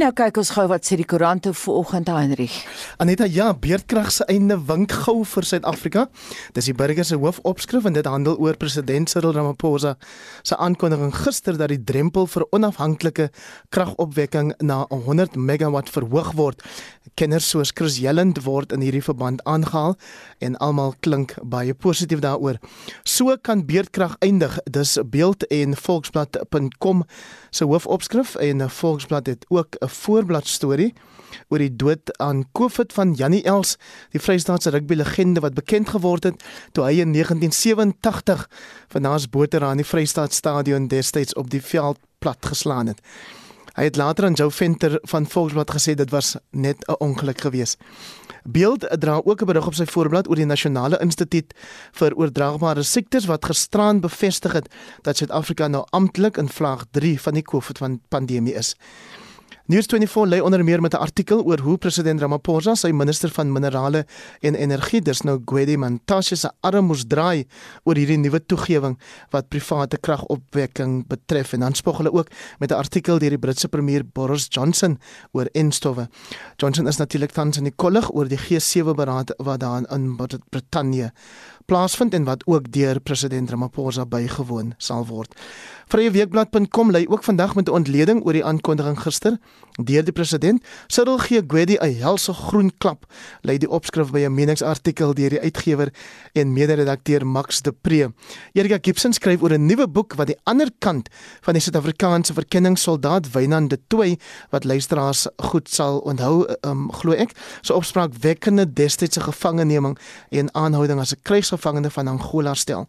Nou kyk ons gou wat sê die koerante vanoggend Heinrich. Aneta ja, beerdkrag se einde wink gou vir Suid-Afrika. Dis die burger se hoofopskrif en dit handel oor president Cyril Ramaphosa se aankondiging gister dat die drempel vir onafhanklike kragopwekking na 100 megawatt verhoog word. Kenners soos Chris Jelland word in hierdie verband aangehaal en almal klink baie positief daaroor. So kan beerdkrag eindig. Dis beeld en volksblad.com se hoofopskrif en Volksblad het ook 'n voorblad storie oor die dood aan COVID van Janie Els, die Vrystaatse rugby legende wat bekend geword het toe hy in 1987 vanaas boter aan die Vrystaat stadion destyds op die veld plat geslaan het. Hy het later aan Joe Venter van Volksblad gesê dit was net 'n ongeluk geweest. Beeld dra ook 'n berig op sy voorblad oor die Nasionale Instituut vir Oordraagbare Siektes wat gisteraan bevestig het dat Suid-Afrika nou amptelik in vlaag 3 van die COVID-pandemie is. News24 lê onder meer met 'n artikel oor hoe president Ramaphosa sy minister van minerale en energie, dis nou Gwedi Mantashe se arm moes draai oor hierdie nuwe toegewing wat private kragopwekking betref en dan spog hulle ook met 'n artikel deur die Britse premier Boris Johnson oor enstowwe. Johnson is natuurlik tans in die kollig oor die G7 beraad wat daar in Brittanje plaasvind en wat ook deur president Ramaphosa bygewoon sal word. Vryeweekblad.com lê ook vandag met 'n ontleding oor die aankondiging gister deur die president. Cyril gee Gwedi 'n helse groen klap, lê die opskrif by 'n meningsartikel deur die uitgewer en mede-redakteur Max de Pre. Erika Gibson skryf oor 'n nuwe boek wat die ander kant van die Suid-Afrikaanse verkenningssoldaat Wynand de Tooi wat luisteraars goed sal onthou, um, glo ek, so opspraak wekkende destydse gevangeneming en aanhouding as 'n krygsgevangene van Angola stel.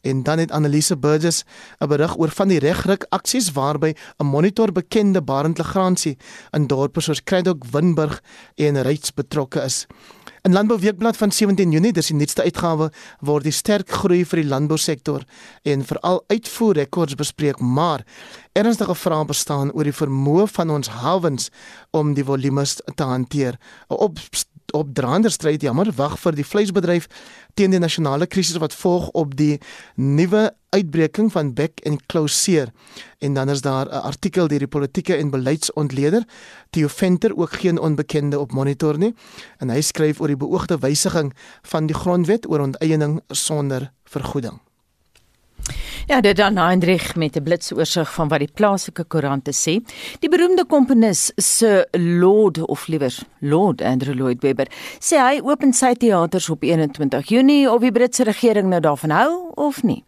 En dan het Annelise Burgess 'n berig oor van die regruk aksies waarby 'n monitor bekende Barend Legrandsie in dorpe soos Krydok, Winburg en Ryds betrokke is. In Landbouweekblad van 17 Junie, dis die nuutste uitgawe, word die sterk groei vir die landbousektor en veral uitvoerrekords bespreek, maar ernstige vrae bestaan oor die vermoë van ons hawens om die volumes te hanteer. 'n Op opdraande stryd jammer wag vir die vleisbedryf teen die nasionale krisis wat volg op die nuwe uitbreking van Beck en Closeer en dan is daar 'n artikel deur die politieke en beleidsontleder Theo Venter ook geen onbekende op monitor nie. En hy skryf oor die beoogde wysiging van die grondwet oor onteiening sonder vergoeding Ja, dit dan Hendrik met 'n blitsoorsig van wat die plaaslike koerante sê. Die beroemde komponis se Lord of liewer Lord Andrew Lloyd Webber sê hy open sy teaters op 21 Junie of die Britse regering nou daarvan hou of nie.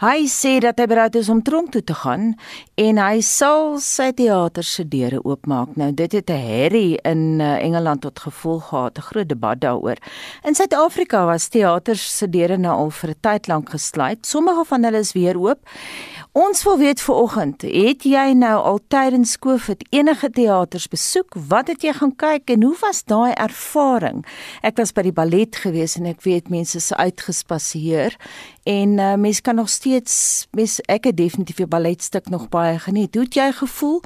Hy sê dat hy bereid is om tronk toe te gaan en hy sal sy teater se deure oopmaak. Nou dit het 'n herrie in uh, Engeland tot gevolg gehad, 'n groot debat daaroor. In Suid-Afrika was teaters se deure nou al vir 'n tyd lank gesluit. Sommige van hulle is weer oop. Ons wil weet vanoggend, het jy nou al tydens Covid enige teaters besoek? Wat het jy gaan kyk en hoe was daai ervaring? Ek was by die ballet gewees en ek weet mense is uitgespasieer en uh, mense kan nog steeds mes ek het definitief die balletstuk nog baie geniet. Hoe het jy gevoel?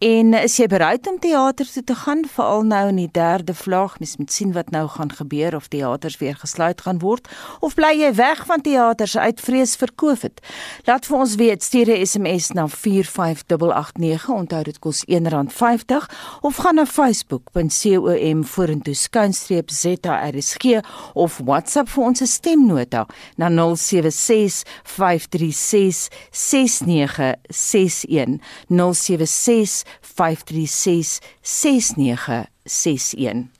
En is jy bereid om teater toe te gaan veral nou in die derde vlaag? Mens moet sien wat nou gaan gebeur of teaters weer gesluit gaan word of bly jy weg van teaters uit vrees vir Covid? Laat vir ons weet, stuur 'n SMS na 45889. Onthou dit kos R1.50 of gaan na facebook.com vorentoe skynstreep ZARSG of WhatsApp vir ons stemnota na 0 0765366961 0765366961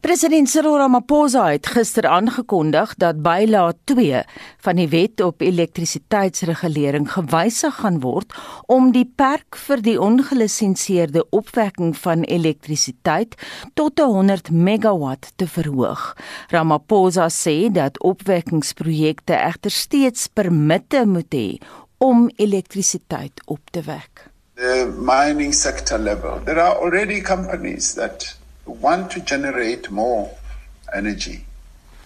President Cyril Ramaphosa het gister aangekondig dat bylaag 2 van die wet op elektrisiteitsregulering gewysig gaan word om die perk vir die ongelisensieerde opwekking van elektrisiteit tot 100 megawatt te verhoog. Ramaphosa sê dat opwekkingsprojekte egter steeds permitte moet hê om elektrisiteit op te wek. The mining sector level. There are already companies that want to generate more energy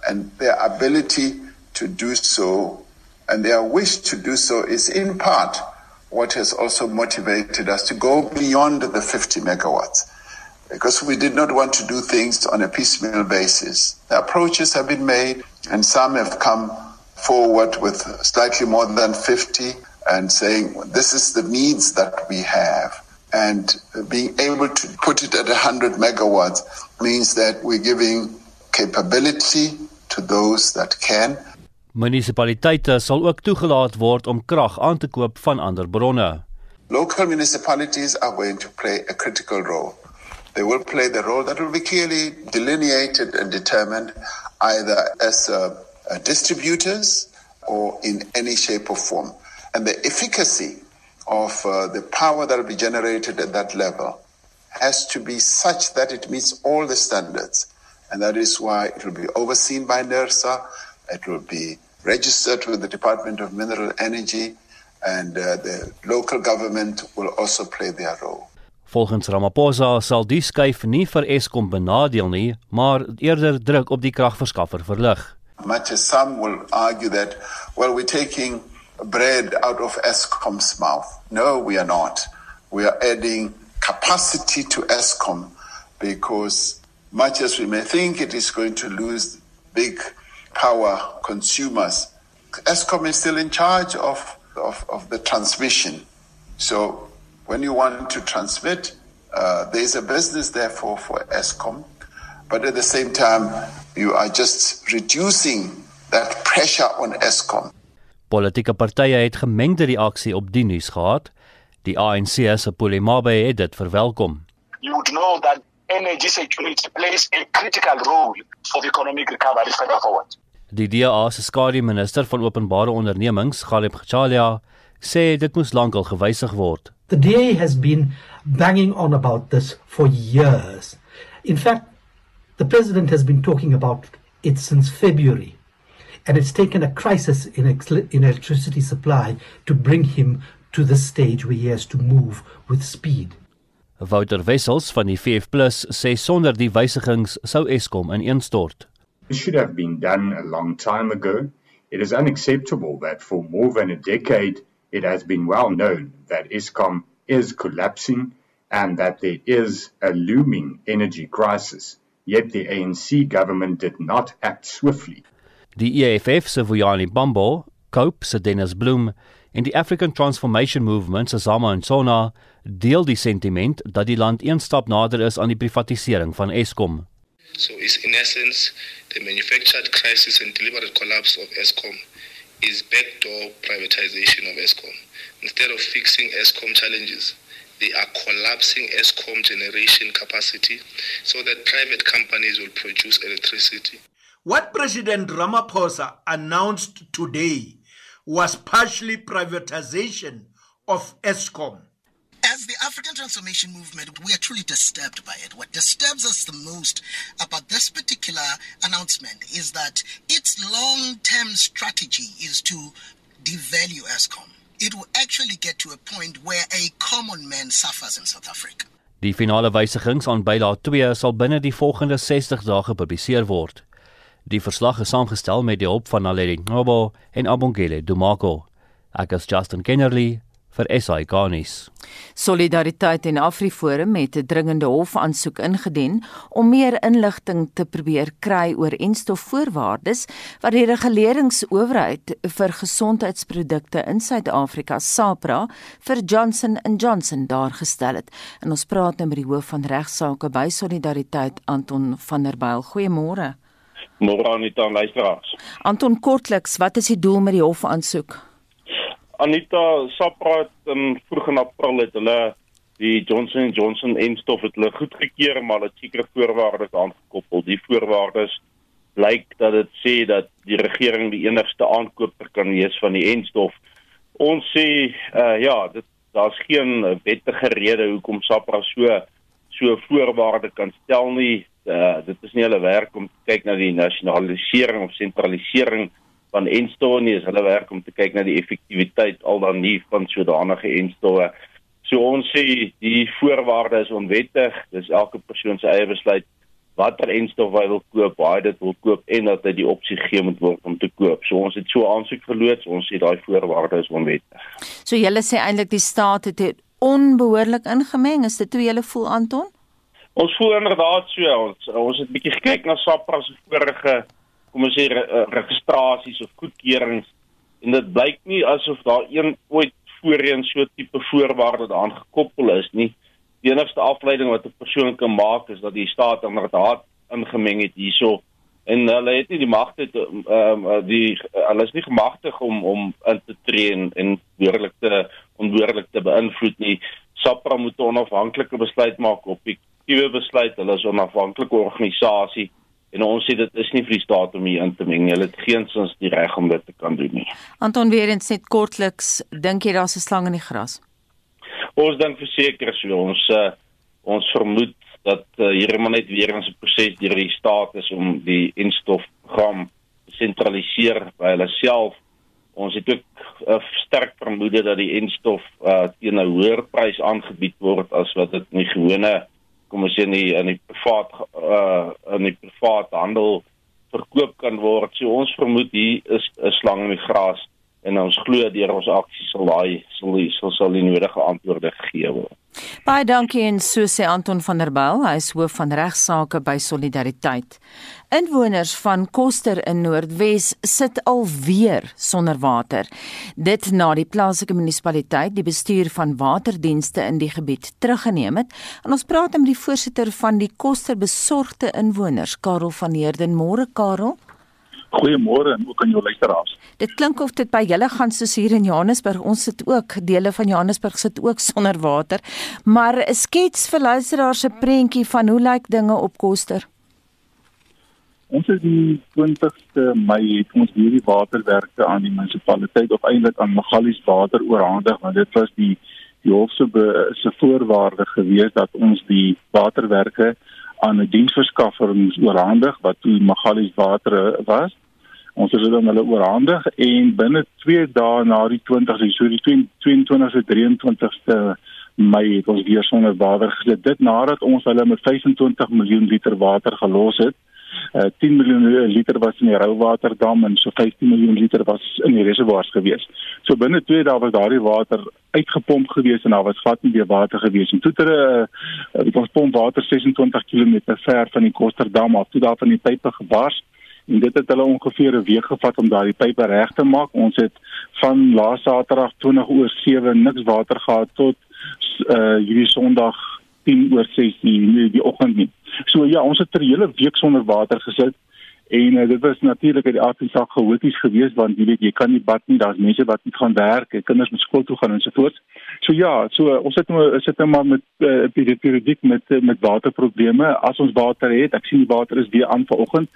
and their ability to do so and their wish to do so is in part what has also motivated us to go beyond the 50 megawatts because we did not want to do things on a piecemeal basis. The approaches have been made and some have come forward with slightly more than 50 and saying this is the needs that we have And being able to put it at 100 megawatts means that we're giving capability to those that can. Munisipaliteite sal ook toegelaat word om krag aan te koop van ander bronne. Local municipalities are going to play a critical role. They will play the role that will be clearly delineated and determined either as uh, uh, distributors or in any shape or form. And the efficacy of uh, the power that will be generated at that level has to be such that it meets all the standards. And that is why it will be overseen by NERSA, it will be registered with the Department of Mineral Energy, and uh, the local government will also play their role. Volgens Ramaphosa sal die skuif nie vir Eskom benadeel nie, maar eerder druk op die kragverskaffer verlig. Much as some will argue that well we're taking bread out of Eskom's mouth. No, we are not. We are adding capacity to Eskom because much as we may think it is going to lose big power consumers, Eskom is still in charge of, of, of the transmission. So when you want to transmit, uh, there is a business therefore for Eskom, but at the same time, you are just reducing that pressure on Eskom. Politieke partye het gemengde reaksie op die nuus gehad. Die ANC se Polemabe het dit verwelkom. You would know that energy security plays a critical role for the economic recovery further forward. Die DA se skadu minister van openbare ondernemings, Galeb Chalia, sê dit moes lankal gewysig word. The DA has been banging on about this for years. In fact, the president has been talking about it since February. And it's taken a crisis in, in electricity supply to bring him to the stage where he has to move with speed. Wouter Wessels van die VF+ sê sonder die wysigings sou Eskom ineenstort. This should have been done a long time ago. It is unacceptable that for more than a decade it has been well known that Eskom is collapsing and that there is a looming energy crisis. Yet the ANC government did not act swiftly. Die EFF se Vuyani Bambo, Cope se Dennis Bloem en die African Transformation Movement se Zama Nsona deel die sentiment dat die land een stap nader is aan die privatisering van Eskom. So is in essence the manufactured crisis and deliberate collapse of Eskom is backdoor privatization of Eskom. Instead of fixing Eskom challenges, they are collapsing Eskom generation capacity so that private companies will produce electricity. What President Ramaphosa announced today was partially privatization of ESCOM. As the African Transformation Movement, we are truly disturbed by it. What disturbs us the most about this particular announcement is that its long term strategy is to devalue ESCOM. It will actually get to a point where a common man suffers in South Africa. Die finale wysigings aan bylaag 2 sal binne die volgende 60 dae gepubliseer word. Die verslag is saamgestel met die hulp van Naledi Ngobo en Abongile Dumako. Ek is Justin Kennerly vir SI Garnis. Solidariteit en Afriforum het 'n dringende hofaansoek ingedien om meer inligting te probeer kry oor enstofvoorwaardes wat die reguleringsowerheid vir gesondheidsprodukte in Suid-Afrika SAPRA vir Johnson & Johnson daar gestel het. En ons praat nou met die hoof van regsaake by Solidariteit Anton van der Byl. Goeiemôre. Môre Anita luisteraars. Anton kortliks, wat is die doel met die hofaansoek? Anita Sapra het um, vroeg in April het hulle die Johnson Johnson enstof het hulle goedgekeur maar hulle sekere voorwaardes aangekoppel. Die voorwaardes blyk dat dit sê dat die regering die enigste aankoper kan wees van die enstof. Ons sê uh, ja, dit daar's geen wettige rede hoekom Sapra so so voorwaarde kan stel nie. Uh, dit is nie hulle werk om te kyk na die nasionalisering of sentralisering van enstowwe nie, is hulle werk om te kyk na die effektiwiteit al dan nie van sodanige enstowwe. So ons sê die voorwaarde is onwettig. Dis elke persoon se eie besluit watter enstof hy wil koop, waar hy dit wil koop en dat hy die opsie gee moet word om te koop. So ons het so aansoek verloods, ons sê daai voorwaarde is onwettig. So julle sê eintlik die staat het dit onbehoorlik ingemeng. Is dit hoe julle voel Anton? Ons voel inderdaad so. Ons ons het bietjie gekyk na SAPRA se vorige kom ons sê re, registrasies of goedkeurings en dit blyk nie asof daar een ooit voorheen so tipe voorwaarde daaraan gekoppel is nie. die enigste afleiding wat 'n persoon kan maak is dat die staat inderdaad ingemeng het hierso en hulle het nie die magte ehm uh, die hulle is nie gemagtig om om in te tree en, en behoorlik te onbehoorlik te beïnvloed nie. SAPRA moet 'n onafhanklike besluit maak op die nuwe besluit. Hulle is 'n onafhanklike organisasie en ons sê dit is nie vir die staat om hier in te meng. Hulle het geensins die reg om dit te kan doen nie. Anton weer eens net kortliks, dink jy daar's 'n slang in die gras? Ons dink verseker so ons uh, ons vermoed dat uh, hier maar net weer 'n proses deur die staat is om die instofprogram sentraliseer by hulle self. Ons het ook uh, sterk vermoede dat die instof uh, teen 'n hoër prys aangebied word as wat dit in die gewone kom ons sê in die in die privaat uh in die privaat handel verkoop kan word. So ons vermoed hier is 'n slang in die gras en ons glo deur ons aksies sal daai sal sal sal die nodige antwoorde gegee word. Baie dankie en so sê Anton van der Byl, hy is hoof van regsaake by Solidariteit. Inwoners van Koster in Noordwes sit alweer sonder water. Dit na die plaaslike munisipaliteit die bestuur van waterdienste in die gebied teruggeneem het. En ons praat met die voorsitter van die Koster besorgde inwoners, Karel van Heerden. Môre Karel. Goeiemôre en ook aan jou luisteraars. Dit klink of dit by julle gaan soos hier in Johannesburg. Ons sit ook dele van Johannesburg sit ook sonder water. Maar skets vir luisteraars 'n prentjie van hoe lyk dinge op Koster? Ons het die 20ste Mei het ons hierdie waterwerke aan die munisipaliteit of eintlik aan Magalies Water oorhandig want dit was die die hof se se voorwaarde gewees dat ons die waterwerke aan 'n diensverskaffer moes oorhandig wat toe Magalies Water was. Ons het dit aan hulle oorhandig en binne 2 dae na die 20ste, so die 22ste 23ste Mei het ons weer sonder water gesit. Dit nadat ons hulle met 25 miljoen liter water gelos het. Uh, 10 miljoen liter was in die Rouwaterdam en so 15 miljoen liter was in die reservoirs gewees. So binne 2 dae was daardie water uitgepomp gewees en daar was glad nie meer water gewees en toe het hulle uh, ons pomp water 26 km ver van die Kosterdam af toe daar van die pype gebars en dit het hulle ongeveer 'n week gevat om daardie pype reg te maak. Ons het van laas Saterdag 20 oor 7 niks water gehad tot uh hierdie Sondag 10 oor 6 die die oggend nie. So ja, ons het ter hele week sonder water gesit en uh, dit was natuurlik uit die aard van die saak chaoties geweest want jy weet jy kan nie bad nie, daar's mense wat nie gaan werk, kinders moet skool toe gaan en so voort. So ja, so ons sit nou sit nou maar met uh, periodiek met uh, met waterprobleme. As ons water het, ek sien die water is weer aan vanoggend.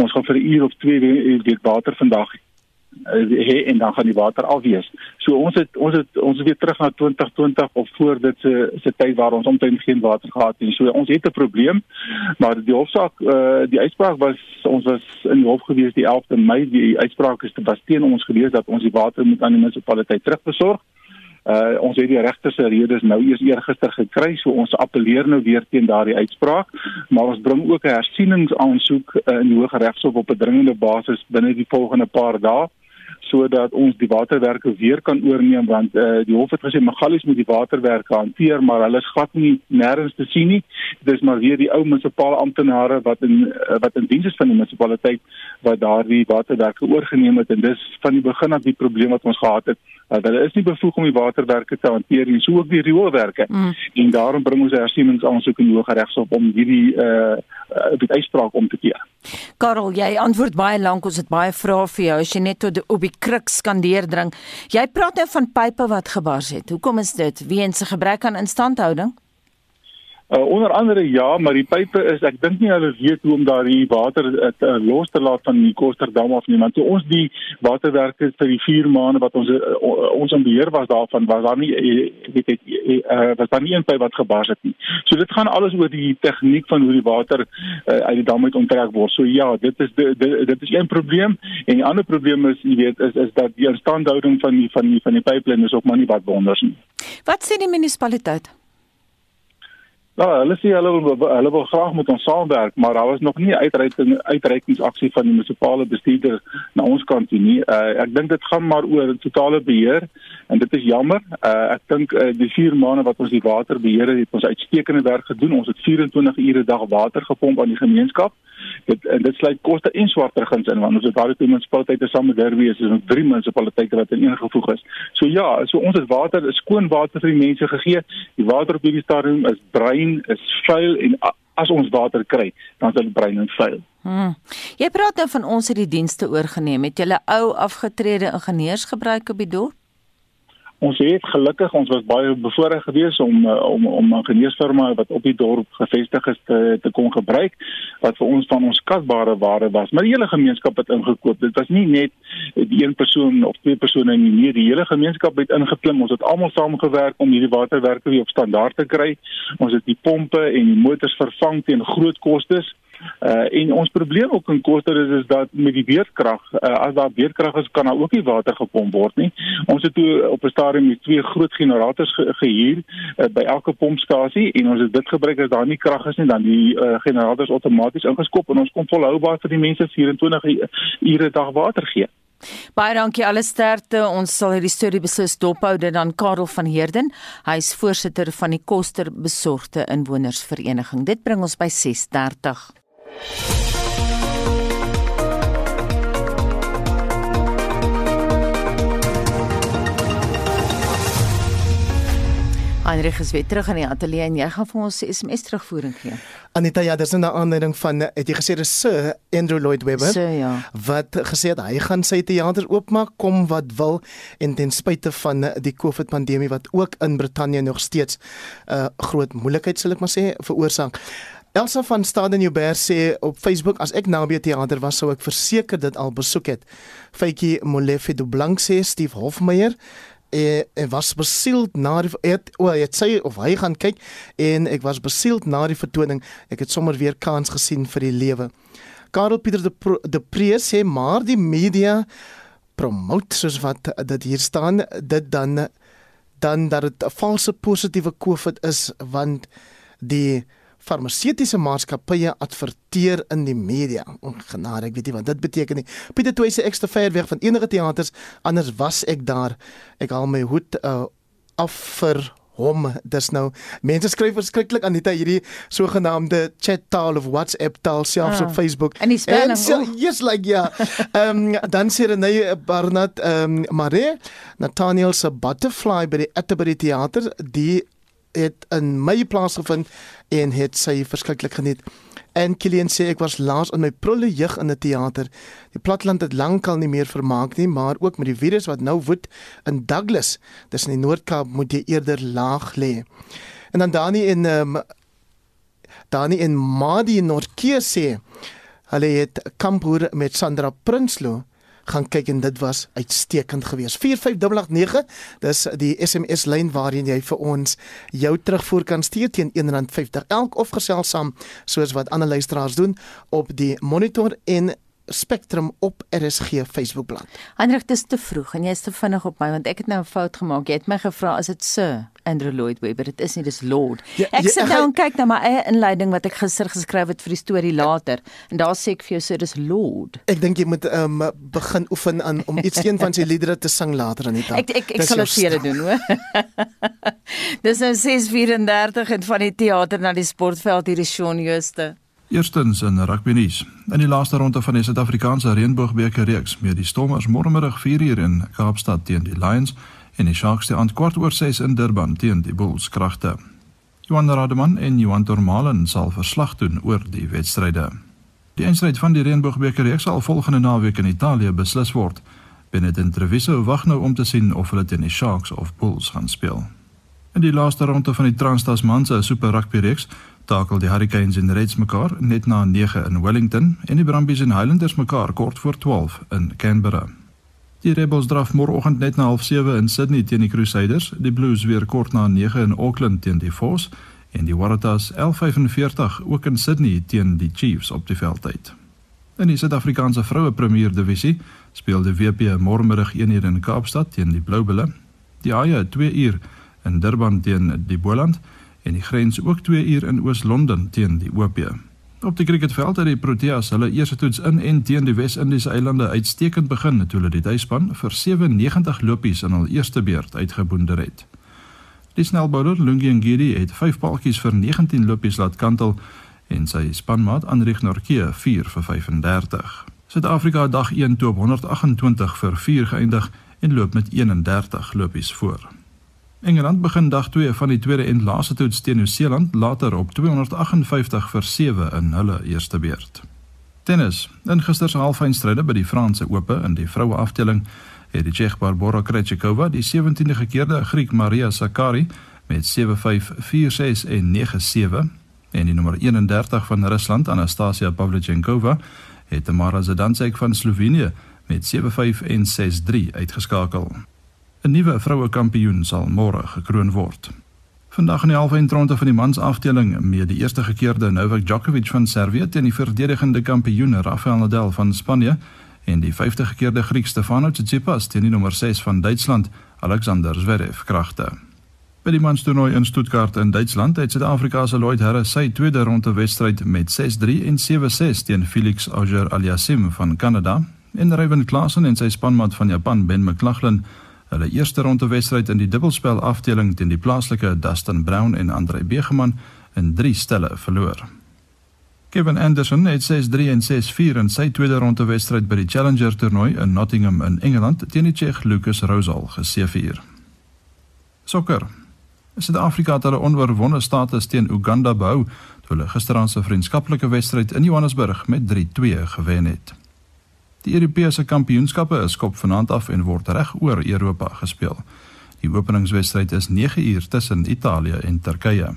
Ons gaan vir 'n uur of 2 weer water vandag hê en dan gaan die water afwees. So ons het ons het ons weer terug na 2020 of voor dit se se tyd waar ons omtrent geen water gehad het. So ons het 'n probleem. Maar die hofsaak uh die uitspraak was ons was in die hof gewees die 11de Mei. Die uitspraak is te was teen ons gewees dat ons die water moet aan die munisipaliteit terugbesorg. Uh ons het die regter se redes nou eers eergister gekry, so ons appeleer nou weer teen daardie uitspraak, maar ons bring ook 'n hersieningsaansoek uh, in die Hooggeregshof op 'n dringende basis binne die volgende paar dae sodat ons die waterwerke weer kan oorneem want uh, die hof het gesê Magalies moet die waterwerke hanteer maar hulle is glad nie nêrens te sien nie. Dis maar weer die ou munisipale amptenare wat in uh, wat in diens is van die munisipaliteit wat daardie waterwerke oorgeneem het. En dis van die begin af die probleem wat ons gehad het. Uh, hulle is nie bevoeg om die waterwerke te hanteer nie so ook die rioolwerke. Mm. en daarom bring ons 'n hersieningsaansoek in die Hooggeregshof om hierdie uh, uh, die uitspraak om te keer. Karel jy antwoord baie lank. Ons het baie vrae vir jou. As jy net tot op die kruks skandeer dring. Jy praat nou van pype wat gebars het. Hoekom is dit? Weens 'n gebrek aan instandhouding? Uh, onder andere ja, maar die pype is ek dink nie hulle weet hoe om daai water uh, los te laat van die Kosterdam af nie. Want toe ons die waterwerke vir die 4 maande wat ons uh, ons in beheer was daarvan was daar nie weet ek uh, was daar nie een pyp wat gebars het nie. So dit gaan alles oor die tegniek van hoe die water uh, uit die dam uit onttrek word. So ja, dit is dit, dit, dit is een probleem en die ander probleem is jy weet is is dat die instandhouding van die van die van die pyplyn is ook maar nie wat wonders nie. Wat sê die munisipaliteit? Nou, hulle sê hulle wil hulle wil graag met ons saamwerk, maar daar was nog nie uitreiking uitreikingsaksie van die munisipale bestuurder na ons kant toe nie. Uh, ek dink dit gaan maar oor totale beheer en dit is jammer. Uh, ek dink uh, die 4 maande wat ons die water beheer het, het ons uitstekende werk gedoen. Ons het 24 ure dag water gepomp aan die gemeenskap Dit en dit sluit koste en swarterguns in want ons het daardie munisipaliteite saam met Derby is ons drie munisipaliteite wat ineengevoeg is. So ja, so ons het water, skoon water vir die mense gegee. Die water op hierdie stadium is bruin, is vuil en as ons water kry, dan is dit bruin en vuil. Hmm. Jy praat nou van ons het die dienste oorgeneem. Het julle ou afgetrede ingenieurs gebruik op die dorp? Ons het gelukkig ons was baie bevoorreg geweest om eh, om om 'n ingenieursfirma wat op die dorp gevestig is te te kon gebruik wat vir ons van ons skatbare waarde was. Maar die hele gemeenskap het ingekoop. Dit was nie net die een persoon of twee persone nie nee die hele gemeenskap het ingeklim. Ons het almal saamgewerk om hierdie waterwerke weer op standaard te kry. Ons het die pompe en die motors vervang teen groot kostes Uh en ons probleem ook in Koster is is dat met die weerkrag, uh, as daar weerkrag is, kan daar ook nie water gepomp word nie. Ons het toe op 'n stadium met twee groot generators ge gehuur uh, by elke pompstasie en ons het dit gebruik as daar nie krag is nie, dan die uh, generators outomaties ingeskop en ons kon volhoubaar vir die mense 24 ure dag water gee. Baie dankie alle sterkte. Ons sal hierdie storie beslis dophou dit dan Karel van Heerden. Hy is voorsitter van die Koster Besorgde Inwonersvereniging. Dit bring ons by 6:30. Heinrich is weer terug in die ateljee en jy gaan vir ons SMS terugvoering gee. Anita, ja, dis 'n aanleiding van het jy gesê dis Sir Andrew Lloyd Webber Sir, ja. wat gesê het hy gaan sy teater oopmaak kom wat wil en ten spyte van die COVID pandemie wat ook in Brittanje nog steeds 'n uh, groot moeilikheid sal ek maar sê veroorsaak. Elsa van Stadenjouber sê op Facebook as ek naby teater was sou ek verseker dit al besoek het. Faitjie Molefe du Blanc sê Steve Hofmeyer en ek was besield na die het o, hy het sê of hy gaan kyk en ek was besield na die vertoning. Ek het sommer weer kans gesien vir die lewe. Karel Pieter de Pro, de Prees sê maar die media promote soos wat dit hier staan dit dan dan dat dit 'n valse positiewe COVID is want die farmaseutiese maatskappye adverteer in die media. Ongenade, ek weet nie wat dit beteken nie. Pieter Toy sê ek ste ver weg van enige teaters, anders was ek daar. Ek haal my hoed uh, af vir hom. Dis nou mense skryf verskriklik aan dit hierdie sogenaamde chat taal of WhatsApp taal selfs ah, op Facebook. En. So, yes like ja. Ehm um, dan sê Renée Barnard ehm um, Marie Nathaniel se butterfly by die Atterbury teater, die het in my plaasgevind en het sy verskriklik geniet. En Kilian sê ek was laas in my prulle jeug in 'n teater. Die platland het lankal nie meer vermaak nie, maar ook met die virus wat nou woed in Douglas, dis in die Noord-Kaap, moet jy eerder laag lê. En dan Dani ehm um, Dani in Madi Noord-Kaap sê hulle het kampoer met Sandra Prinsloo gaan kyk en dit was uitstekend geweest. 45889, dis die SMS lyn waarheen jy vir ons jou terugvoer kan stuur teen R1.50 elk of gesels saam soos wat ander luisteraars doen op die monitor en Spectrum op RSG Facebookblad. Hendrik, dis te vroeg en jy's te vinnig op my want ek het nou 'n fout gemaak. Jy het my gevra as dit Sir Andrew Lloyd Webber, dit is nie dis Lord. Ja, ek sit nou en kyk na my eie inleiding wat ek gister geskryf het vir die storie later en daar sê ek vir jou so dis Lord. Ek dink jy moet um, begin oefen aan om iets een van sy liedere te sing later in die dag. Ek ek, ek sal dit vir julle doen, hoor. dis nou 6:34 en van die teater na die sportveld hier is Shaun Jooste. Eerstens in rugby nuus. In die laaste ronde van die Suid-Afrikaanse Reënboogbeker reeks met die Stormers môremiddag 4uur in Kaapstad teen die Lions en die Sharks te antwoord oor 6 in Durban teen die Bulls kragte. Johan Rademan en Johan Tormalen sal verslag doen oor die wedstryde. Die eindstryd van die Reënboogbeker reeks sal volgende naweek in Italië beslis word. Benedetto Treviso wag nou om te sien of hulle teen die Sharks of Bulls gaan speel. In die laaste ronde van die Trans-Tasman se Super Rugby reeks takel die Hurricanes en Reds mekaar net na 9 in Wellington en die Brumbies en Highlanders mekaar kort voor 12 in Canberra. Die Rebels draf môreoggend net na 07:30 in Sydney teen die Crusaders, die Blues weer kort na 9 in Auckland teen die Force en die Waratahs 11:45 ook in Sydney teen die Chiefs op die veldtyd. In die Suid-Afrikaanse vroue Premier Divisie speel die WP môremiddag 1:00 in Kaapstad teen die Blue Bulls. Die Haie 2:00 in Durban teen die Boland en die grens ook 2 uur in Oos-London teen die OP. Op die cricketveld het die Proteas hulle eerste toets in en teen die Wes-Indiese eilande uitstekend begin toe hulle die tuisspan vir 97 lopies in hul eerste beurt uitgeboonder het. Die snelbouler Lungi Ngidi het 5 paltjies vir 19 lopies laat kantel en sy spanmaat Anrich Norke 4 vir 35. Suid-Afrika dag 1 toe op 128 vir 4 geëindig en loop met 31 lopies voor. Engeland begin dag 2 van die tweede en laaste toets teen Nieu-Seeland later op 258 vir 7 in hulle eerste beurt. Tennis. In gister se halffinale by die Franse Ope in die vroue afdeling het die Tsjeeg Barbora Krejcikova die 17de gekeerde Griek Maria Sakkari met 7-5, 4-6 en 9-7 en die nommer 31 van Rusland Anastasia Pavlyuchenkova het Tamara Zidansek van Slovenië met 7-5 en 6-3 uitgeskakel. 'n Nuwe vroue kampioen sal môre gekroon word. Vandag in die halfeindronde van die mans afdeling met die eerste gekeerde Novak Djokovic van Servië teen die verdedigende kampioen Rafael Nadal van Spanje en die 50 gekeerde Griek Stefanos Tsitsipas teen die nommer 6 van Duitsland Alexander Zverev kragte. By die manstoernooi in Stuttgart in Duitsland het Suid-Afrika se Lloyd Harris sy tweede ronde wedstryd met 6-3 en 7-6 teen Felix Auger-Aliassime van Kanada en Ryan Klassen en sy spanmaat van Japan Ben McLaughlin hulle eerste ronde wedstryd in die dubbelspel afdeling teen die plaaslike Dustin Brown en Andre Begeman in 3 stelle verloor. Kevin Anderson het 6-3 en 6-4 in sy tweede ronde wedstryd by die Challenger toernooi in Nottingham in Engeland teen die Tsjeeg Lucas Rosal geseëvier. Sokker Suid-Afrika het hulle onoorwonde status teen Uganda behou toe hulle gisteraand se vriendskaplike wedstryd in Johannesburg met 3-2 gewen het. Die Europese kampioenskappe is skop vanaand af en word reg oor Europa gespeel. Die openingswedstryd is 9 uur tussen Italië en Turkye.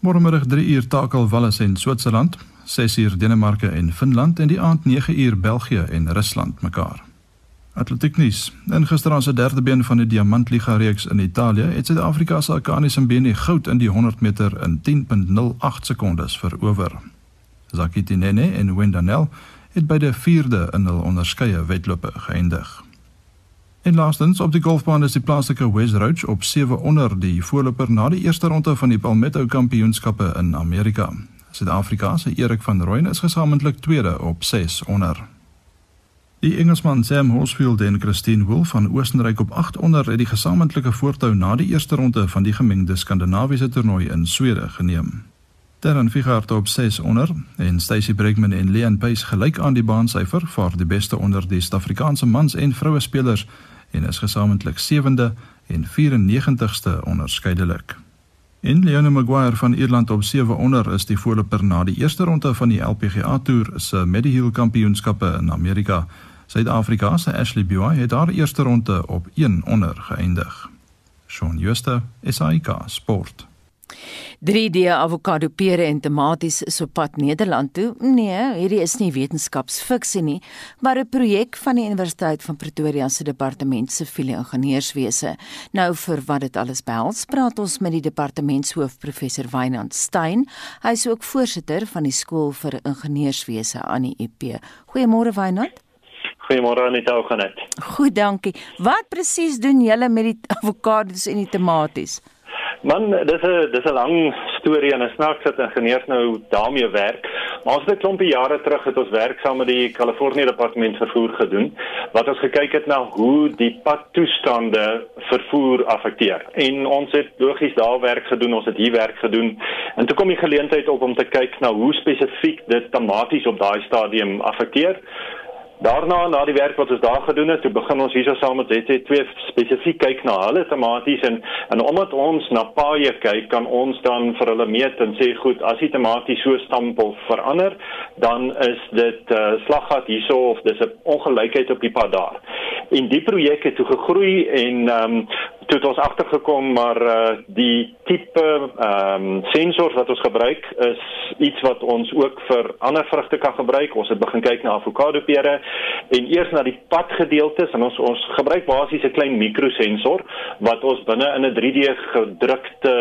Môremiddag 3 uur takel Wales en Switserland, 6 uur Denemarke en Finland en die aand 9 uur België en Rusland mekaar. Atletieknuus. In gisteraand se derde been van die Diamantliga reeks in Italië het Suid-Afrika se Akani Simbeni goud in die 100 meter in 10.08 sekondes verower. Zakiti Nene en Wendanel het by die 4de in hul onderskeie wedlope geëindig. En laastens op die golfbaan is die plaaslike Wes Roach op 7 onder die voorloper na die eerste ronde van die Palmetto Kampioenskappe in Amerika. Suid-Afrika se Erik van Rooyen is gesamentlik tweede op 6 onder. Die Engelsman Sam Horsfield en Christine Wolf van Oostenryk op 8 onder het die gesamentlike voortou na die eerste ronde van die gemengde Skandinawiese toernooi in Swede geneem. Terren Figart op 6 onder en Stacey Bregman en Leon Pace gelyk aan die baansyfer vir die beste onder die Suid-Afrikaanse mans en vroue spelers en is gesamentlik 7de en 94ste onderskeidelik. En Leon Maguire van Ierland op 7 onder is die voorloper na die eerste ronde van die LPGA Tour se Mediheal Kampioenskappe in Amerika. Suid-Afrika se Ashley Buy het haar eerste ronde op 1 onder geëindig. Shaun Schuster, SAK Sport. 3D avokado pere en tomaties is op pad Nederland toe. Nee, hierdie is nie wetenskapsfiksie nie, maar 'n projek van die Universiteit van Pretoria se departement siviele ingenieurswese. Nou vir wat dit alles behels, praat ons met die departementshoof professor Wynand Stein. Hy is ook voorsitter van die skool vir ingenieurswese aan die UP. Goeiemôre Wynand. Goeiemôre Anita, hoe gaan dit? Goed, dankie. Wat presies doen julle met die avokados en die tomaties? Man, dis 'n dis 'n lang storie en 'n snaaks dat ingenieurs nou daarmee werk. Maar ons het 'n klompie jare terug het ons werk saam met die Kalifornië Departement vervoer gedoen wat ons gekyk het na hoe die padtoestande vervoer affekteer. En ons het logies daar werk gedoen, ons het hier werk gedoen. En toe kom die geleentheid op om te kyk na hoe spesifiek dit tematies op daai stadium affekteer. Daarna na die werk wat ons daar gedoen het, toe begin ons hierso saam met ZT2 spesifiek kyk na hulle tematies en en omdat ons na paaie kyk, kan ons dan vir hulle meet en sê goed, as die tematies so stamp of verander, dan is dit uh, slaggat hierso of dis 'n ongelykheid op die pad daar. En die projek het toe gegroei en ehm um, het ons agtergekom maar uh, die tipe ehm um, sensors wat ons gebruik is iets wat ons ook vir ander vrugte kan gebruik. Ons het begin kyk na avokado pere en eers na die padgedeeltes en ons ons gebruik basies 'n klein mikrosensor wat ons binne in 'n 3D gedrukte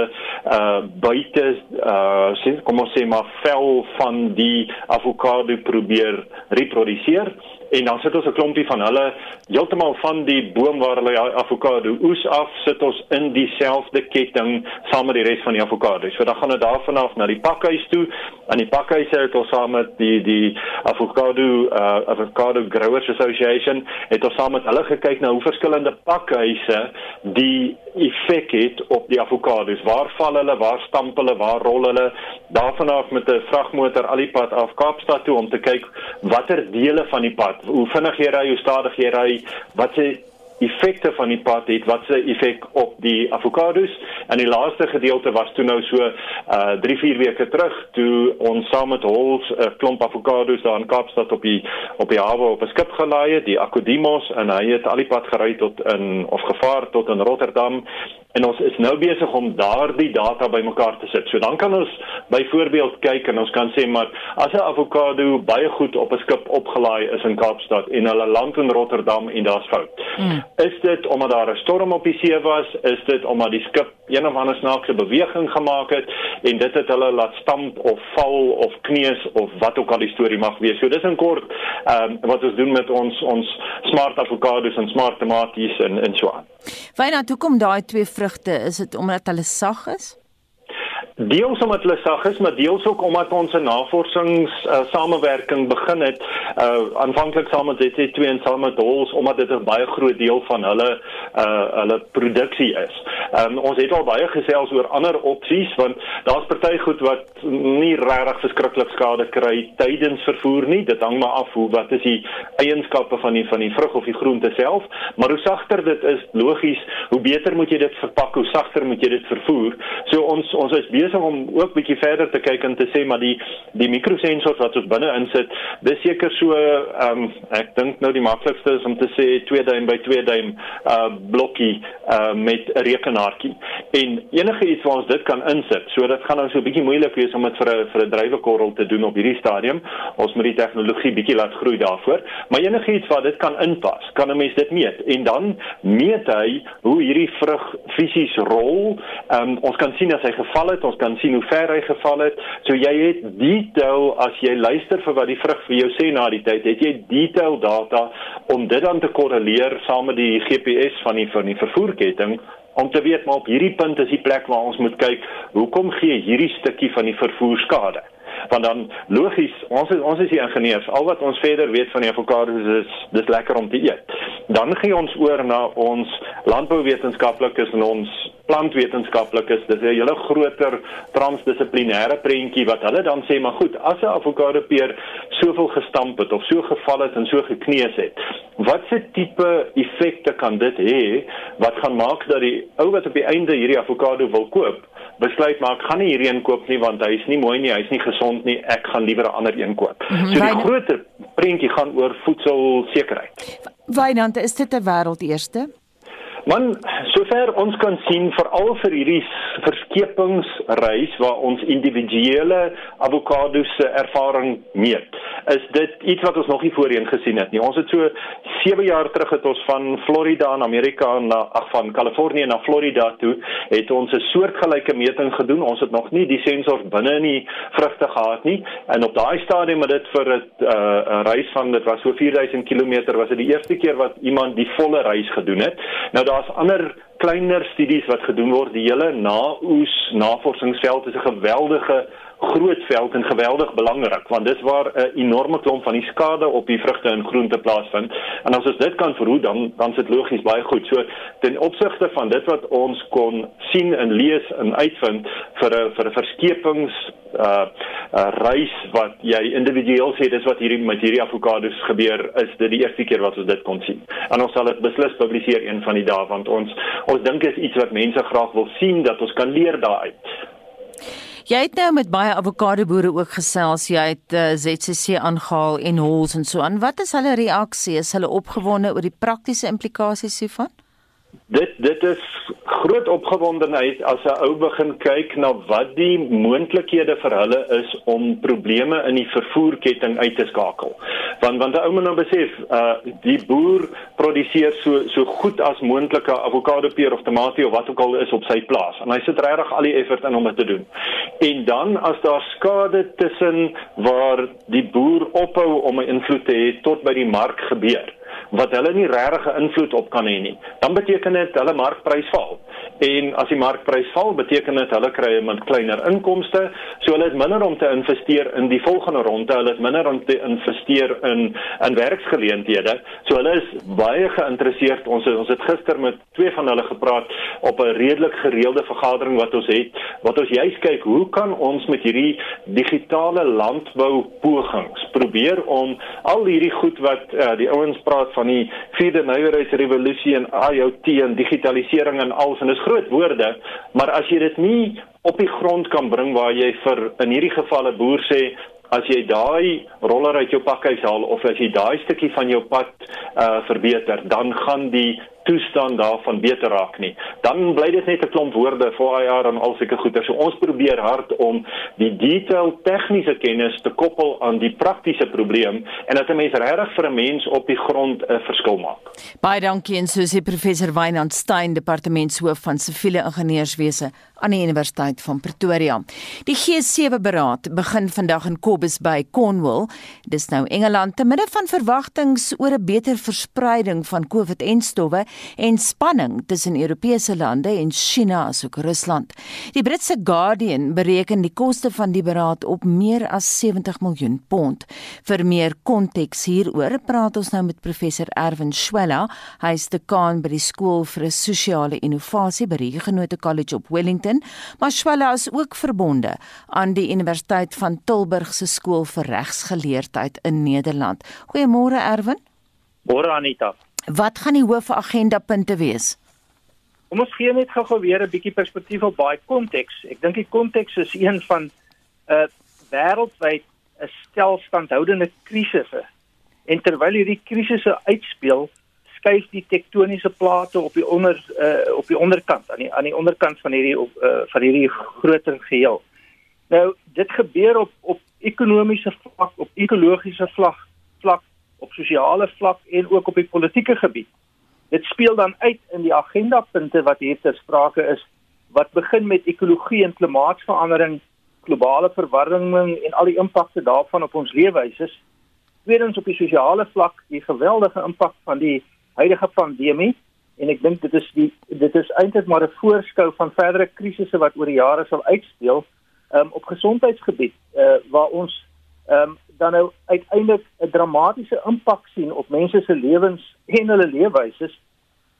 uh buite uh kom ons sê maar vel van die avokado probeer reproduseer en dan sit ons 'n klompie van hulle heeltemal van die boom waar hulle avokado oes af sit ons in dieselfde ketting saam met die res van die avokado. So dan gaan dit daarvan af na die pakhuis toe. Aan die pakhuis het ons saam met die die avokado uh, avocado growers association het ons saam met hulle gekyk na hoe verskillende pakhuise die effek het op die avokados. Waar val hulle? Waar stamp hulle? Waar rol hulle? Daarvan af met 'n vragmotor al die pad af Kaapstad toe om te kyk watter dele van die pad, hoe vinnig jy ry, hoe stadig jy ry, wat se effekte van die pad het, wat se effek op die avokados. En die laaste gedeelte was toe nou so uh 3, 4 weke terug toe ons saam met Hols 'n uh, klomp avokados daar in Kaapstad op die op die hawe op 'n skip gelaai het, die Akodimos en hy het al die pad gery tot in of gevaar tot in Rotterdam en ons is nou besig om daardie data bymekaar te sit. So dan kan ons byvoorbeeld kyk en ons kan sê maar as 'n avokado baie goed op 'n skip opgelaai is in Kaapstad en hulle land in Rotterdam en daar's fout. Mm. Is dit omdat daar 'n storm op die see was? Is dit omdat die skip een of ander snaakse beweging gemaak het en dit het hulle laat stamp of val of kneus of wat ook al die storie mag wees. So dis in kort ehm um, wat ons doen met ons ons smart avokados en smart tomaties en en so aan. Wynand, hoekom daai twee vrugte? Is dit omdat hulle sag is? Deels omdat hulle sag is, maar deels ook omdat ons 'n navorsings uh, samewerking begin het uh aanvanklik saam met ZT2 en saam met Hols omdat dit 'n baie groot deel van hulle uh hulle produksie is. Um ons het al baie gesels oor ander opsies want daar's party goed wat nie regtig verskriklik skade kry tydens vervoer nie. Dit hang maar af hoe wat is die eienskappe van die van die vrug of die groente self, maar hoe sagter dit is, logies, hoe beter moet jy dit verpak, hoe sagter moet jy dit vervoer. So ons ons is besig om ook bietjie verder te kyk en te sê maar die die mikrosensors wat ons binne insit, dis seker so ehm um, ek dink nou die maklikste is om te sê 2 duim by 2 duim uh blokkie uh met 'n rekenaartjie. En enige iets waar ons dit kan insit, so dit gaan nou so bietjie moeilik wees om dit vir 'n vir 'n drywekorrel te doen op hierdie stadium. Ons moet die tegnologie bietjie laat groei daarvoor, maar enige iets waar dit kan inpas, kan 'n mens dit meet en dan meet hy hoe hierdie vrug fisies rol. Ehm um, ons kan sien as hy geval het, ons kan sien hoe ver hy geval het. So jy het detail as jy luister vir wat die vrug vir jou sê na die tyd, het jy detail data om dit dan te korreleer saam met die GPS van die van die vervoerketting om te weet maar op hierdie punt is die plek waar ons moet kyk, hoekom gee hierdie stukkie van die vervoer skade? want dan logies ons is, ons is die ingenieurs al wat ons verder weet van die avokados is dis lekker om te eet dan gaan ons oor na ons landbouwetenskaplikes en ons plantwetenskaplikes. Dis 'n hele groter transdissiplinêre prentjie wat hulle dan sê maar goed as 'n avokado peer soveel gestamp het of so geval het en so gekneus het wat se tipe effekte kan dit hê wat gaan maak dat die ou wat op die einde hierdie avokado wil koop besluit maar ek gaan nie hierdie een koop nie want hy is nie mooi nie hy's nie gesond nie ek gaan liewer 'n ander een koop. Mm -hmm. so die groter prentjie gaan oor voedselsekerheid. Wynand is dit 'n wêreld eerste Man, sover ons kan sien veral vir hierdie verskepingsreis waar ons individuele avokado se ervaring meet, is dit iets wat ons nog nie voorheen gesien het nie. Ons het so 7 jaar terug het ons van Florida in Amerika na ag van Kalifornië na Florida toe, het ons 'n soortgelyke meting gedoen. Ons het nog nie die sensors binne in die vrugte gehad nie. En op daai stadium het dit vir 'n uh, reis van dit was so 4000 km was dit die eerste keer wat iemand die volle reis gedoen het. Nou daar's ander kleiner studies wat gedoen word. Die hele naoes navorsingsveld is 'n geweldige groot veld en geweldig belangrik want dis waar 'n enorme klomp van die skade op die vrugte en groente plaasvind. En as ons dit kan verhoed dan dan is dit logies baie goed. So ten opsigte van dit wat ons kon sien en lees en uitvind vir 'n vir 'n verskepings uh, uh reis wat jy individueel sê dis wat hierdie met hierdie avokados gebeur is dit die eerste keer wat ons dit kon sien. En ons sal dit beslis publiseer een van die dae want ons ons dink is iets wat mense graag wil sien dat ons kan leer daaruit. Jy het nou met baie avokado boere ook gesels. Jy het uh, eh, ZCC aangehaal en Hols en so aan. Wat is hulle reaksie? Is hulle opgewonde oor die praktiese implikasies hiervan? Dit dit is groot opgewondenheid as 'n ou begin kyk na wat die moontlikhede vir hulle is om probleme in die vervoerketting uit te skakel. Want want 'n ou moet nou besef, uh die boer produseer so so goed as moontlike avokado peer of tamatie of wat ook al is op sy plaas en hy sit regtig al die effort in om dit te doen. En dan as daar skade tussen waar die boer ophou om 'n invloed te hê tot by die mark gebeur wat hulle nie regtig 'n invloed op kan hê nie. Dan beteken dit hulle markprys val. En as die markprys val, beteken dit hulle kry 'n kleiner inkomste, so hulle het minder om te investeer in die volgende ronde, hulle het minder om te investeer in in werksgeleenthede. So hulle is baie geïnteresseerd. Ons het, ons het gister met twee van hulle gepraat op 'n redelik gereelde vergadering wat ons het, wat ons juist kyk hoe kan ons met hierdie digitale landbou pogings probeer om al hierdie goed wat uh, die ouens praat van die vierde nywerheidsrevolusie en IoT en digitalisering en alles. En dis groot woorde, maar as jy dit nie op die grond kan bring waar jy vir in hierdie geval 'n boer sê as jy daai roller uit jou pakhuis haal of as jy daai stukkie van jou pad uh verbeter, dan gaan die toestand daarvan beter raak nie. Dan bly dit net 'n klomp woorde vir IR en al sulke goeie. So ons probeer hard om die detail tegniese kennis te koppel aan die praktiese probleem en dat 'n mens regtig vir 'n mens op die grond 'n verskil maak. Baie dankie en so sê professor Wynand Stein, departementshoof van siviele ingenieurswese aan die Universiteit van Pretoria. Die G7 beraad begin vandag in Kobus by Cornwall. Dis nou Engeland te midde van verwagtinge oor 'n beter verspreiding van COVID-en stowwe en spanning tussen Europese lande en China asook Rusland. Die Britse Guardian bereken die koste van die beraad op meer as 70 miljoen pond. Vir meer konteks hieroor praat ons nou met professor Erwin Schwella. Hy is dekaan by die skool vir sosiale innovasie by die Genote College op Wellington, maar Schwella is ook verbonde aan die Universiteit van Tilburg se skool vir regsgeleerdheid in Nederland. Goeiemôre Erwin. Môre Anita. Wat gaan die hoofagendapunte wees? Kom ons gee net gou-gou weer 'n bietjie perspektief op baie konteks. Ek dink die konteks is een van 'n uh, wêreldwyd 'n stelstandhoudende krisisse. En terwyl hierdie krisisse uitspeel, skuif die tektoniese plate op die onder uh, op die onderkant aan die aan die onderkant van hierdie op uh, van hierdie groter geheel. Nou, dit gebeur op op ekonomiese vlak, op ekologiese vlak, vlak op sosiale vlak en ook op die politieke gebied. Dit speel dan uit in die agendapunte wat hier ter sprake is wat begin met ekologie en klimaatsverandering, globale verwarming en al die impakte daarvan op ons leefwyse. Tweedens op die sosiale vlak, die geweldige impak van die huidige pandemie en ek dink dit is die dit is eintlik maar 'n voorskou van verdere krisisse wat oor die jare sal uitspeel um, op gesondheidsgebied uh, waar ons um, dan nou uiteindelik 'n dramatiese impak sien op mense se lewens en hulle leefwyse.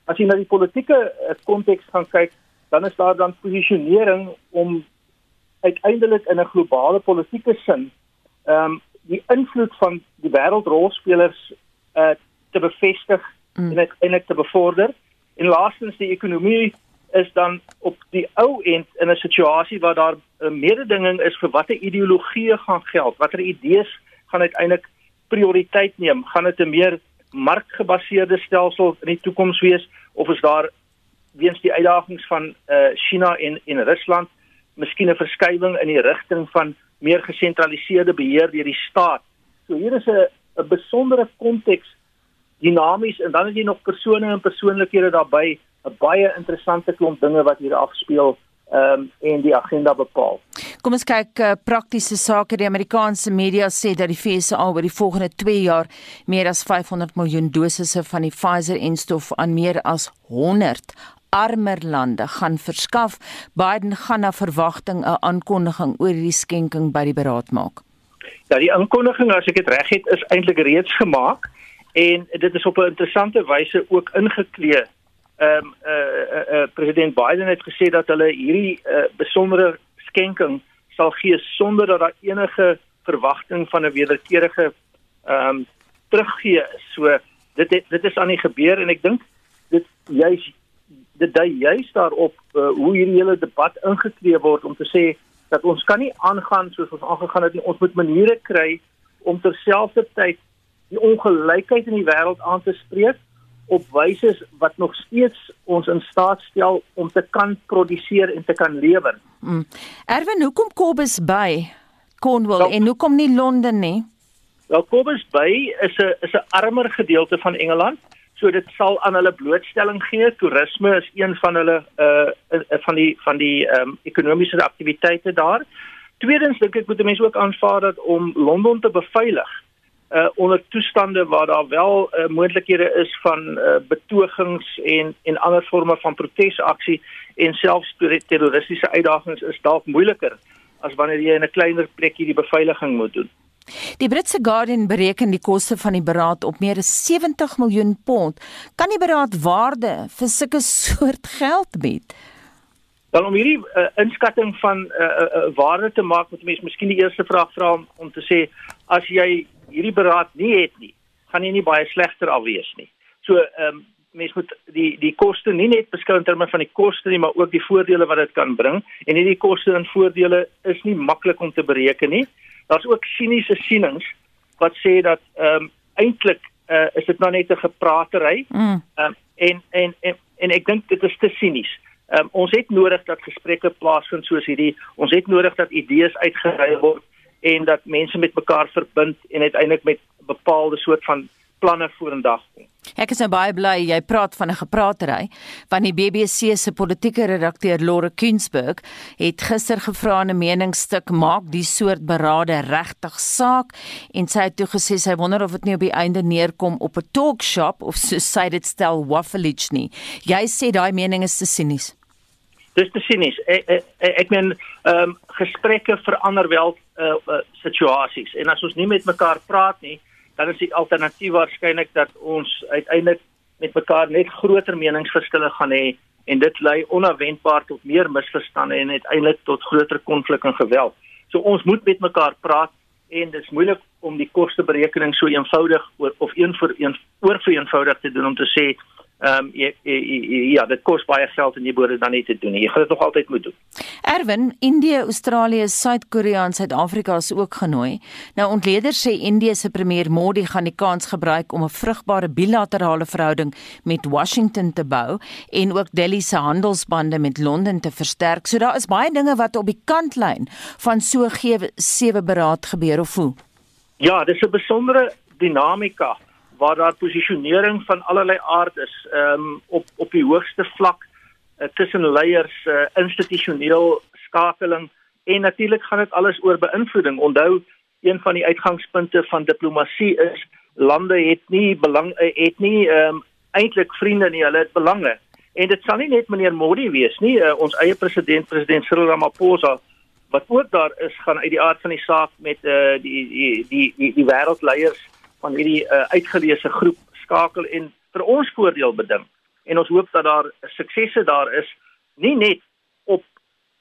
As jy na die politieke eh, konteks gaan kyk, dan is daar dan posisionering om uiteindelik in 'n globale politieke sin ehm um, die invloed van die wêreldrolspelers uh te bevestig mm. en uiteindelik te bevorder. En laastens die ekonomie is dan op die ou end in 'n situasie waar daar 'n mededinging is vir watter ideologieë gaan geld, watter idees gaan uiteindelik prioriteit neem? Gaan dit 'n meer markgebaseerde stelsel in die toekoms wees of is daar weens die uitdagings van eh uh, China en en Rusland miskien 'n verskywing in die rigting van meer gesentraliseerde beheer deur die staat? So hier is 'n 'n besondere konteks dinamies en dan het jy nog persone en persoonlikhede daarbey 'n baie interessante klomp dinge wat hier afspeel ehm um, en die agenda bepaal. Kom ons kyk uh, praktiese sake. Die Amerikaanse media sê dat die FSA oor die volgende 2 jaar meer as 500 miljoen dosisse van die Pfizer-enstof aan meer as 100 armer lande gaan verskaf. Biden gaan na verwagting 'n aankondiging oor die skenking by die beraad maak. Ja, die aankondiging as ek dit reg het is eintlik reeds gemaak en dit is op 'n interessante wyse ook ingeklee ehm um, eh uh, uh, uh, president Biden het gesê dat hulle hierdie uh, besondere skenking sal gee sonder dat daar enige verwagting van 'n wederkerige ehm um, teruggee is. So dit het, dit is aan die gebeur en ek dink dit juis dit dui juis daarop uh, hoe hierdie hele debat ingeklee word om te sê dat ons kan nie aangaan soos ons aangegaan het nie. Ons moet maniere kry om terselfdertyd die ongelykheid in die wêreld aan te spreek op wyse wat nog steeds ons in staat stel om te kan produseer en te kan lewer. Mm. Erwin, hoekom Kobus by Cornwall nou, en hoekom nie Londen nie? Wel Kobus Bay is 'n is 'n armer gedeelte van Engeland. So dit sal aan hulle blootstelling gee. Toerisme is een van hulle uh van die van die ehm um, ekonomiese aktiwiteite daar. Tweedens dink ek moet mense ook aanvaar dat om Londen te beveilig uh onder toestande waar daar wel uh, moontlikhede is van uh, betogings en en ander forme van protesaksie en selfs terroristiese uitdagings is dalk moeiliker as wanneer jy in 'n kleiner plekkie die beveiliging moet doen. Die Britse Guardian bereken die koste van die beraad op meer as 70 miljoen pond. Kan die beraad waarde vir sulke soort geld bied? Dan om hierdie uh, inskatting van 'n uh, uh, waarde te maak, moet mense miskien die eerste vraag vra om, om te sê as jy hierdie beraad nie het nie, gaan jy nie baie slegter alwees nie. So ehm um, mens moet die die koste nie net beskou in terme van die koste nie, maar ook die voordele wat dit kan bring en hierdie koste en voordele is nie maklik om te bereken nie. Daar's ook siniese sienings wat sê dat ehm um, eintlik uh, is dit nou net 'n gepraatery. Mm. Um, en, en en en ek dink dit is te sinies. Um, ons het nodig dat gesprekke plaasvind soos hierdie. Ons het nodig dat idees uitgeruil word en dat mense met mekaar verbind en uiteindelik met bepaalde soort van planne vorendag kom. Ek is nou baie bly jy praat van 'n gepraatery want die BBC se politieke redakteur Laura Kuensberg het gister gevra in 'n meningsstuk maak die soort berade regtig saak en sy het toe gesê sy wonder of dit nie op die einde neerkom op 'n talkshop of so sy dit stel waffleage nie. Jy sê daai mening is te sinies. Dis te sinies. Ek ek, ek meen ehm um, gesprekke verander wel uh, uh, situasies en as ons nie met mekaar praat nie dan is die alternatief waarskynlik dat ons uiteindelik met mekaar net groter meningsverskille gaan hê en dit lei onverwendbaar tot meer misverstande en uiteindelik tot groter konflik en geweld. So ons moet met mekaar praat en dit is moeilik om die kosteberekening so eenvoudig oor of een vir een oor vir eenvoudig te doen om te sê Ehm um, ja, dit kos baie geld en jy moet dit dan nie te doen nie. Jy gaan dit nog altyd moet doen. Erwin, Indië, Australië, Suid-Korea en Suid-Afrika is ook genooi. Nou ontleeders sê Indië se premier Modi gaan die kans gebruik om 'n vrugbare bilaterale verhouding met Washington te bou en ook Delhi se handelsbande met Londen te versterk. So daar is baie dinge wat op die kantlyn van so G7 beraad gebeur of hoe. Ja, dis 'n besondere dinamika waar daar posisionering van allerlei aard is um, op op die hoogste vlak uh, tussen leiers uh, institusioneel skakeling en natuurlik gaan dit alles oor beïnvloeding. Onthou een van die uitgangspunte van diplomatie is lande het nie belang eh, het nie um, eintlik vriende nie hulle het belange. En dit sal nie net meneer Modi wees nie uh, ons eie president president Cyril Ramaphosa wat ook daar is gaan uit die aard van die saak met uh, die die die die, die wêreldleiers van hierdie uh, uitgeleese groep skakel en vir ons voordeel beding. En ons hoop dat daar suksesse daar is, nie net op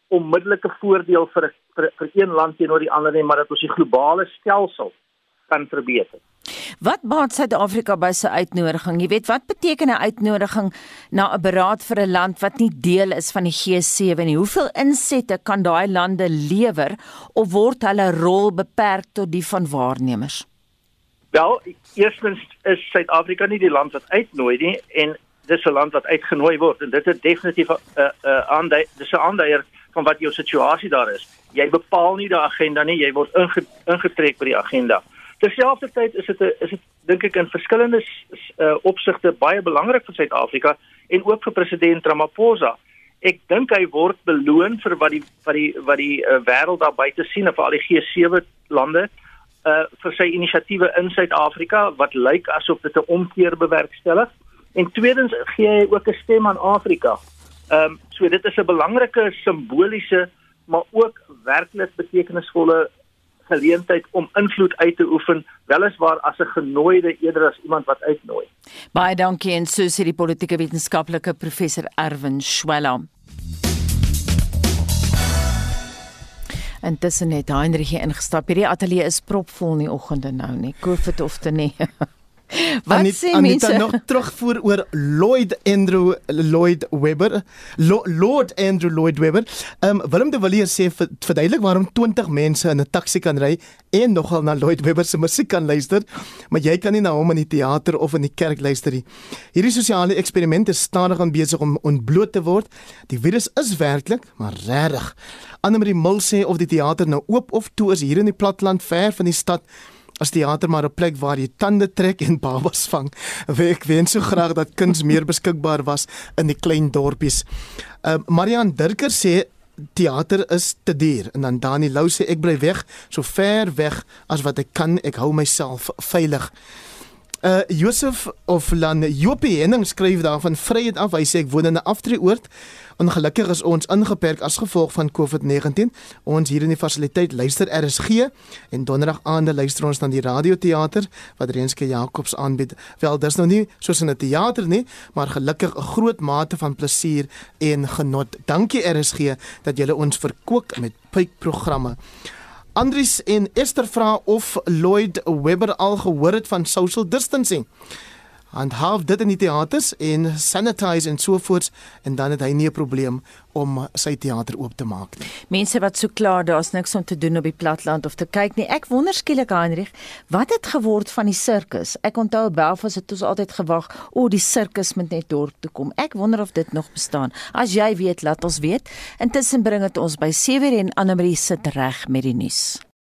onmiddellike voordeel vir vir, vir een land teenoor die ander nie, maar dat ons die globale stelsel kan verbeter. Wat baat Suid-Afrika by sy uitnodiging? Jy weet, wat beteken 'n uitnodiging na 'n beraad vir 'n land wat nie deel is van die G7 nie? Hoeveel insette kan daai lande lewer of word hulle rol beperk tot die van waarnemers? Wel, eerstens is Suid-Afrika nie die land wat uitnooi nie en dis 'n land wat uitgenooi word en dit is definitief 'n uh, 'n uh, aandui dis 'n aandui van wat jou situasie daar is. Jy bepaal nie die agenda nie, jy word inge, ingetrek by die agenda. Terselfdertyd is dit 'n is dit dink ek in verskillende uh, opsigte baie belangrik vir Suid-Afrika en ook vir president Ramaphosa. Ek dink hy word beloon vir wat die wat die wat die uh, wêreld daar buite sien of al die G7 lande uh vir sy inisiatiewe in Suid-Afrika wat lyk asof dit 'n omkeer bewerkstellig. En tweedens gee hy ook 'n stem aan Afrika. Ehm um, so dit is 'n belangrike simboliese maar ook werklik betekenisvolle geleentheid om invloed uit te oefen weliswaar as 'n genooide eerder as iemand wat uitnooi. Baie dankie en so sê die politieke wetenskaplike professor Erwin Schwellam. Intussen het Heinrich ingestap. Hierdie ateljee is propvol in die oggende nou nie. COVID of te nie. Wat Anit, sê mense? Anita nog terugvoer oor Lloyd Andrew Lloyd Webber. Lo, Lord Andrew Lloyd Webber. Ehm um, Willem de Villiers sê verduidelik waarom 20 mense in 'n taxi kan ry en nogal na Lloyd Webber se musiek kan luister, maar jy kan nie na hom in die teater of in die kerk luister nie. Hierdie sosiale eksperiment is stadig aan besig om ontbloot te word. Die virus is werklik, maar regtig. Annelie Mul sê of die teater nou oop of toe is hier in die platland ver van die stad as teater maar 'n plek waar jy tande trek en babas vang. Ek wens so graag dat kuns meer beskikbaar was in die klein dorpies. Uh, Marian Dirker sê teater is te duur en dan Dani Lou sê ek bly weg so ver weg as wat ek kan ek hou myself veilig Uh Josef of Lan Jopie Henning skryf daarvan vryheid af. Hy sê ek woon in 'n aftreeoord. Ongelukkig is ons ingeperk as gevolg van COVID-19. Ons hier in die fasiliteit luister RSG en donderdag aande luister ons dan die radioteater wat Renske Jacobs aanbied. Wel, dis nou nie soos in 'n teater nie, maar gelukkig 'n groot mate van plesier en genot. Dankie RSG dat julle ons verkoop met pypprogramme. Andries en Esther vra of Lloyd Webber al gehoor het van social distancing. En half dit in die teaters en sanitize en so voort en dan het hy nie 'n probleem om sy teater oop te maak nie. Mense wat so klaar daar's niks om te doen op die platland of te kyk nie. Ek wonder skielik Heinrich, wat het geword van die sirkus? Ek onthou Belfast het ons altyd gewag, o, oh, die sirkus moet net dorp toe kom. Ek wonder of dit nog bestaan. As jy weet, laat ons weet. Intussen bring dit ons by 7:00 en Anne Marie sit reg met die nuus.